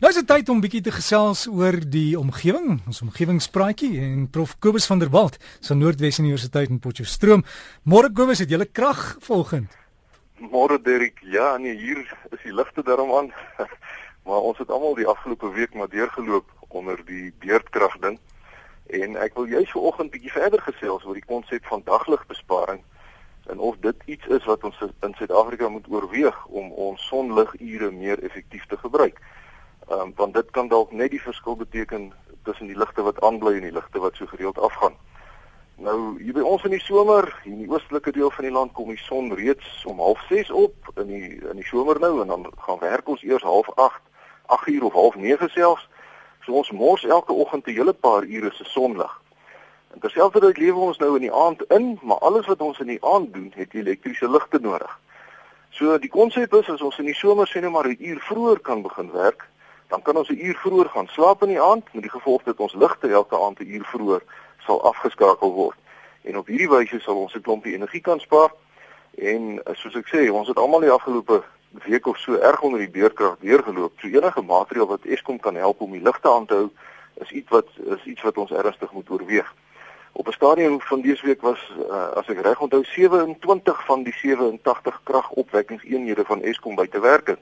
Nou is dit tyd om bietjie te gesels oor die omgewing, ons omgewingspraatjie en Prof Kobus van der Walt van Noordwes Universiteit in Potchefstroom. Môre Kobus, het jy 'n krag volgend? Môre Derek, ja, nee, hier is die ligte daarom aan. maar ons het almal die afgelope week maar deurgeloop onder die beurtkrag ding. En ek wil juist vanoggend bietjie verder gesels oor die konsep van dagligbesparing en of dit iets is wat ons in Suid-Afrika moet oorweeg om ons sonligure meer effektief te gebruik. Ehm um, want dit kan dalk net die verskil beteken tussen die ligte wat aanbly en die ligte wat so gereeld afgaan. Nou hier by ons in die somer, hier in die oostelike deel van die land kom die son reeds om 06:30 op in die in die somer nou en dan gaan werk ons eers 08:30, 8:00 of 08:30 selfs. So ons mors elke oggend 'n hele paar ure se sonlig. En terselfdertyd lewe ons nou in die aand in, maar alles wat ons in die aand doen, het elektriese ligte nodig. So die konsep is as ons in die somer sê nou maar 'n uur vroeër kan begin werk, dan kan ons 'n uur vroeër gaan slaap in die aand met die gevolg dat ons ligte elke aand 'n uur vroeër sal afgeskakel word. En op hierdie wyse sal ons 'n klompie energie kan spaar. En eh, soos ek sê, ons het almal die afgelope week of so erg onder die beurkrag deurgeloop. So enige maatreël wat Eskom kan help om die ligte aan te hou, is iets wat is iets wat ons ernstig moet oorweeg. Op 'n stadium van dese week was uh, as ek reg onthou 27 van die 87 kragopwekkingseenhede van Eskom by te werk.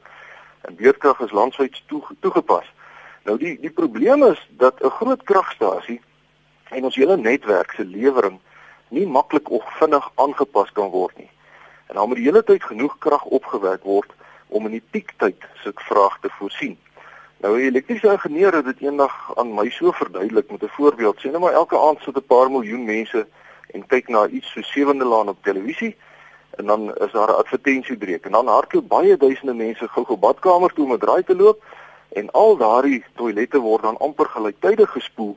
En beurtkrag is landwyd toe, toegepas. Nou die die probleem is dat 'n groot kragstasie en ons hele netwerk se lewering nie maklik of vinnig aangepas kan word nie. En dan moet die hele tyd genoeg krag opgewek word om in die piektyd se vraag te voorsien. Nou 'n elektriese ingenieur het dit eendag aan my so verduidelik met 'n voorbeeld. Sien nou maar elke aand sit 'n paar miljoen mense en kyk na iets so sewende laan op televisie en dan is daar 'n advertensiebreek en dan hardloop baie duisende mense gou-gou badkamer toe om 'n draai te loop en al daardie toilette word dan amper gelyktydig gespoel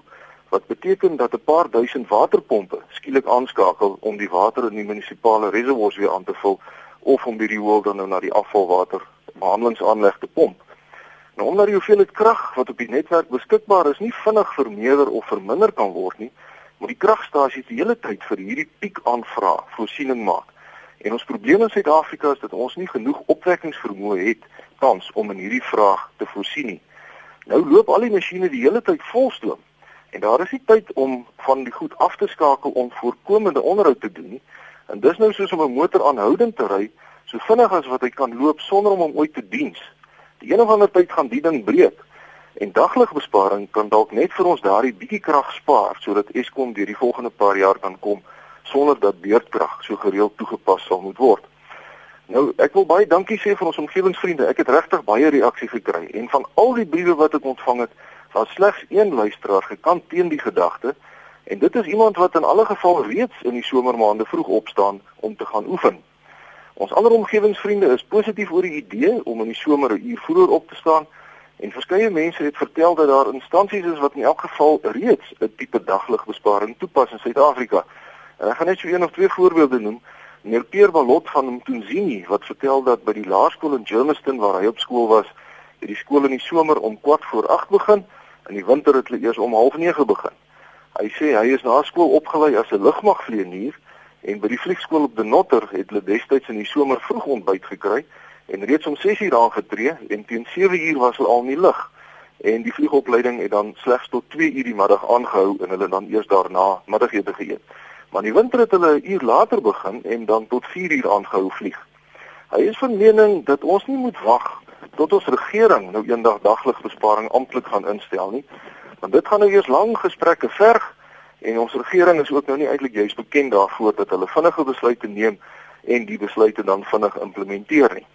wat beteken dat 'n paar duisend waterpompe skielik aanskakel om die water in die munisipale reservoirs weer aan te vul of om die riool dan nou na die afvalwater behandelingsaanleg te pomp. Nou omdat die hoeveelheid krag wat op die netwerk beskikbaar is nie vinnig vermeerder of verminder kan word nie, moet die kragstasies die hele tyd vir hierdie piek aanvraag voorsiening maak. En ons probleem in Suid-Afrika is dat ons nie genoeg opwekkingsvermoë het tans om in hierdie vraag te voorsien nie. Nou loop al die masjiene die hele tyd volstoom en daar is nie tyd om van die goed af te skakel om voorkomende onderhoud te doen nie. En dis nou soos om 'n motor aanhoudend te ry, so vinnig as wat hy kan loop sonder om hom ooit te diens. Die een of ander tyd gaan die ding breek. En dagligbesparing kan dalk net vir ons daardie bietjie krag spaar sodat Eskom deur die volgende paar jaar kan kom sonder dat beurtkrag so gereeld toegepas sal moet word. Nou, ek wil baie dankie sê vir ons omgewingsvriende. Ek het regtig baie reaksie gekry en van al die briewe wat ek ontvang het, was slegs een luisteraar gekant teen die gedagte en dit is iemand wat in alle geval reeds in die somermaande vroeg opstaan om te gaan oefen. Ons ander omgewingsvriende is positief oor die idee om in die somer 'n uur vroeër op te staan en verskeie mense het vertel dat daar instansies is wat in elk geval reeds 'n tipe dagligbesparing toepas in Suid-Afrika. En ek gaan net so een of twee voorbeelde noem. Meneer Pierre Balot van Mtunzini wat vertel dat by die laerskool in Germiston waar hy op skool was, het die skool in die somer om kwart voor 8 begin en in die winter het hulle eers om 09:30 begin. Hy sê hy is na skool opgelei as 'n lugmagvlieënier en by die vliegskool op De Notter het hulle destyds in die somer vroeg ontbyt gekry en reeds om 6:00 aangetree en teen 7:00 was hulle al in die lug en die vliegopleiding het dan slegs tot 2:00 die middag aangehou en hulle dan eers daarna middagete geëet. Maar die winter het hulle 'n uur later begin en dan tot 4 uur aangehou vlieg. Hy is van mening dat ons nie moet wag tot ons regering nou eendag dagligbesparing amptelik gaan instel nie. Want dit gaan nou eers lang gesprekke verg en ons regering is ook nou nie eintlik juist bekend daarvoor dat hulle vinnige besluite neem en die besluite dan vinnig implementeer nie.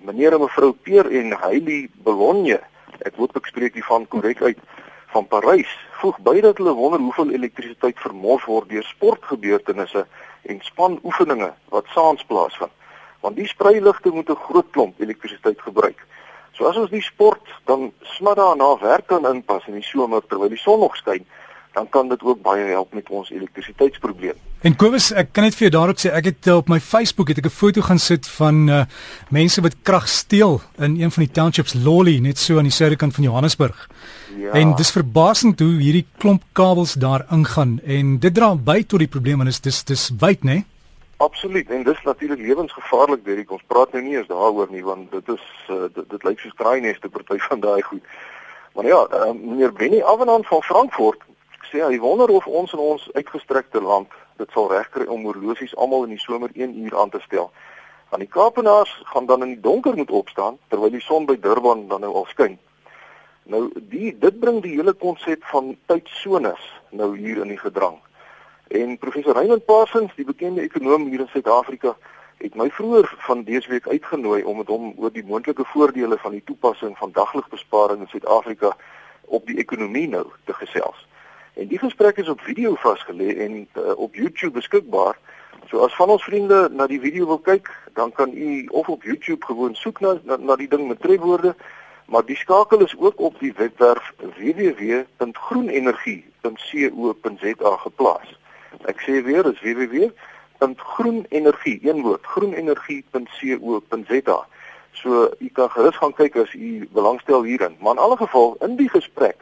Meneer en mevrou Peer en Hailey Bologna, ek hoop ek spreek die van korrek uit van Parys voeg by dat hulle wonder hoeveel elektrisiteit vermors word deur sportgebeurtenisse en spanoefeninge wat saans plaasvind. Want die spreiligte moet 'n groot klomp elektrisiteit gebruik. So as ons die sport dan smiddag daarna werk kan inpas in die somer terwyl die son nog skyn, dan kan dit ook baie help met ons elektrisiteitsprobleem. En Kobus, ek kan net vir jou daarop sê ek het uh, op my Facebook het ek 'n foto gaan sit van uh, mense wat krag steel in een van die townships Lolly net so aan die suidekant van Johannesburg. Ja. En dis verbasend hoe hierdie klomp kabels daar ingaan en dit dra by tot die probleem en is dis dis wyd, né? Nee? Absoluut en dis natuurlik lewensgevaarlik Derek. Ons praat nou nie eens daaroor nie want dit is uh, dit, dit lyk soos kraaineste party van daai goed. Maar ja, uh, meneer Benny Avenant van Frankfurt sê hy wonder of ons in ons uitgestrekte land dit sal regkry om horlosies almal in die somer 1 uur aan te stel. Want die Kaapenaars gaan dan in die donker moet opstaan terwyl die son by Durban dan nou al skyn. Nou die dit bring die hele konsep van tydsones nou hier in die gedrang. En professor Raymond Parsons, die bekende ekonom hier in Suid-Afrika, het my vroeër van dese week uitgenooi om met hom oor die moontlike voordele van die toepassing van dagligbesparing in Suid-Afrika op die ekonomie nou te gesels. En die gesprek is op video vasgelê en uh, op YouTube beskikbaar. So as van ons vriende na die video wil kyk, dan kan u of op YouTube gewoon soek na na, na die ding met trefwoorde, maar die skakel is ook op die webwerf www.groenenergie.co.za geplaas. Ek sê weer, dis www.groenenergie, een woord, groenenergie.co.za. So u kan gerus gaan kyk as u belangstel hierin. Maar in alle geval, in die gesprek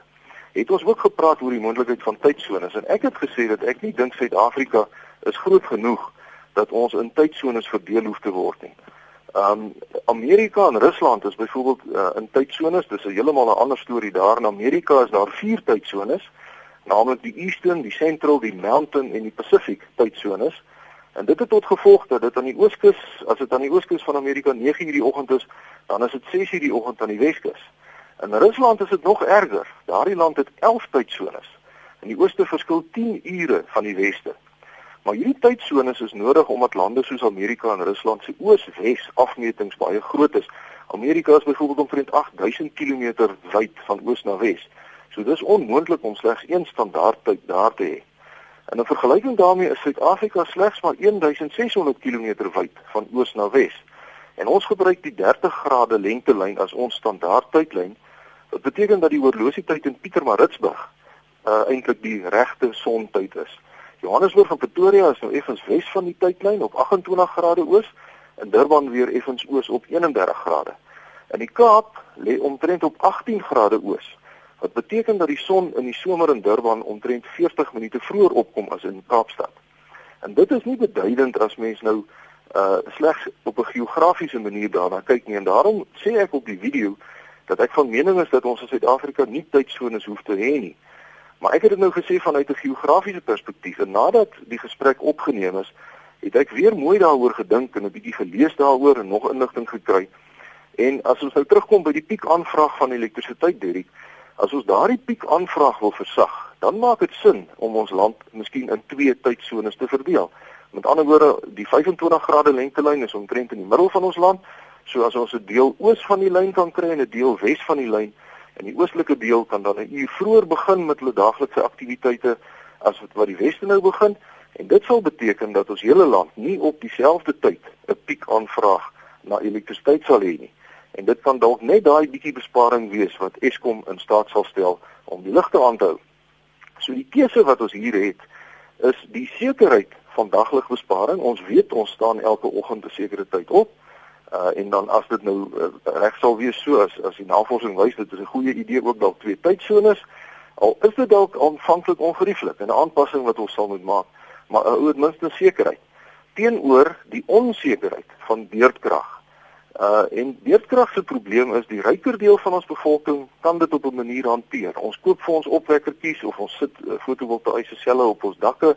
het ons ook gepraat oor die moontlikheid van tydsones en ek het gesê dat ek nie dink Suid-Afrika is groot genoeg dat ons in tydsones verdeel hoef te word nie. Um Amerika en Rusland is byvoorbeeld uh, in tydsones, dis 'n heeltemal 'n ander storie daar. In Amerika is daar 4 tydsones naamlik die Eastern, die Central, die Mountain en die Pacific tydsones. En dit het tot gevolg dat dit aan die ooskus, as dit aan die ooskus van Amerika 9:00 die oggend is, dan is dit 6:00 die oggend aan die weskus. In Rusland is dit nog erger. Daardie land het 11 tydsones. In die ooste verskil 10 ure van die weste. Maar hierdie tydsones is nodig omdat lande soos Amerika en Rusland se oos-wes afmetings baie groot is. Amerika is byvoorbeeld omtrent 8000 km wyd van oos na wes. So dis onmoontlik om slegs een standaard tyd daar te hê. En in vergelyking daarmee is Suid-Afrika slegs maar 1600 km wyd van oos na wes. En ons gebruik die 30 grade lengtelyn as ons standaard tydlyn. Dit beteken dat die horlosietyd in Pietermaritzburg uh eintlik die regte sontyd is. Johannesburg en Pretoria is nou effens wes van die tydlyn op 28 grade oos en Durban weer effens oos op 31 grade. In die Kaap lê omtrent op 18 grade oos wat beteken dat die son in die somer in Durban omtrent 40 minute vroeër opkom as in Kaapstad. En dit is nie beduidend as mens nou uh slegs op 'n geografiese manier daarna kyk nie en daarom sê ek op die video dat ek van mening is dat ons in Suid-Afrika nie tydsones hoef te hê nie. Maar ek het dit nou gesê vanuit 'n geografiese perspektief en nadat die gesprek opgeneem is, het ek weer mooi daaroor gedink en 'n bietjie gelees daaroor en nog inligting gekry. En as ons nou terugkom by die piek aanvraag van elektrisiteit, Derek, As ons daardie piek aanvraag wil versag, dan maak dit sin om ons land miskien in twee tydsones te verdeel. Met ander woorde, die 25 grade lengtelyn is omtrent in die middel van ons land. So as ons 'n deel oos van die lyn kan kry en 'n deel wes van die lyn, en die oostelike deel kan dan 'n uur vroeër begin met hulle daaglikse aktiwiteite as wat die weste nou begin, en dit sal beteken dat ons hele land nie op dieselfde tyd 'n piek aanvraag na elektrisiteit sal hê nie. En dit kan dalk net daai bietjie besparing wees wat Eskom in staat sal stel om die ligte aan te hou. So die keuse wat ons hier het is die sekerheid van dagligbesparing. Ons weet ons staan elke oggend 'n sekere tyd op. Uh en dan as dit nou uh, reg sal wees so as as die navorsing wys dit is 'n goeie idee ook dalk twee tydsones. Al is dit dalk aanvanklik ongerieflik en 'n aanpassing wat ons sal moet maak, maar uh, oor minste sekerheid teenoor die onsekerheid van beurtkrag Uh en beerdkrag se probleem is die ryker deel van ons bevolking kan dit op 'n manier hanteer. Ons koop vir ons opwekkertjies of ons sit uh, fotovoltaïese selle op ons dakke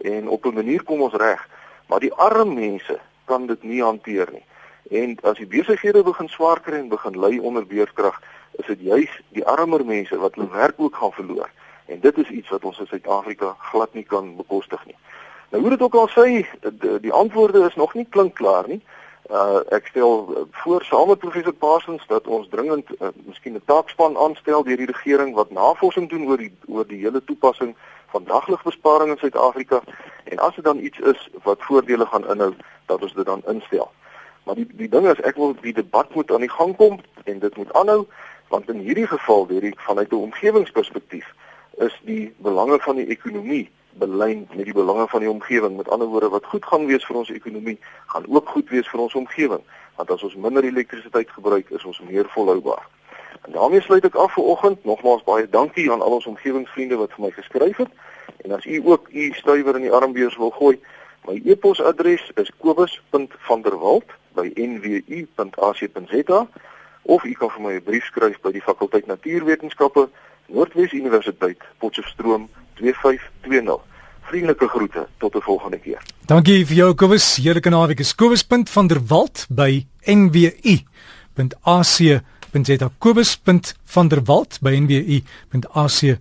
en op 'n manier kom ons reg. Maar die arm mense kan dit nie hanteer nie. En as die besighede begin swaar kry en begin ly onder beerdkrag, is dit juis die armer mense wat hulle werk ook gaan verloor. En dit is iets wat ons in Suid-Afrika glad nie kan bekostig nie. Nou hoe dit ook al sê, die, antwoorde is nog nie klink klaar nie. Uh ek stel voor saam met professor Parsons dat ons dringend uh, miskien 'n taakspan aanstel deur die regering wat navorsing doen oor die oor die hele toepassing van dagligbesparing in Suid-Afrika en as dit dan iets is wat voordele gaan inhou dat ons dit dan instel. Maar die die ding is ek wil die debat moet aan die gang kom en dit moet aanhou want in hierdie geval deur die vanuit 'n omgewingsperspektief is die belange van die ekonomie belyn met die belange van die omgewing. Met ander woorde, wat goed gaan wees vir ons ekonomie, gaan ook goed wees vir ons omgewing. Want as ons minder elektrisiteit gebruik, is ons meer volhoubaar. En daarmee sluit ek af vir oggend. Nogmaals baie dankie aan al ons omgewingsvriende wat vir my geskryf het. En as u ook u stuiwer in die armbeurs wil gooi, My e-posadres is kobus.vanderwalt@nwu.ac.za of u kan vir my 'n brief skryf by die fakulteit Natuurwetenskappe, Noordwes Universiteit, Potchefstroom 2520. Vriendelike groete tot 'n volgende keer. Dankie vir jou Kobus. Heerlike naweek. Kobus.vanderwalt by nwu.ac.za. Kobus.vanderwalt by nwu.ac.za.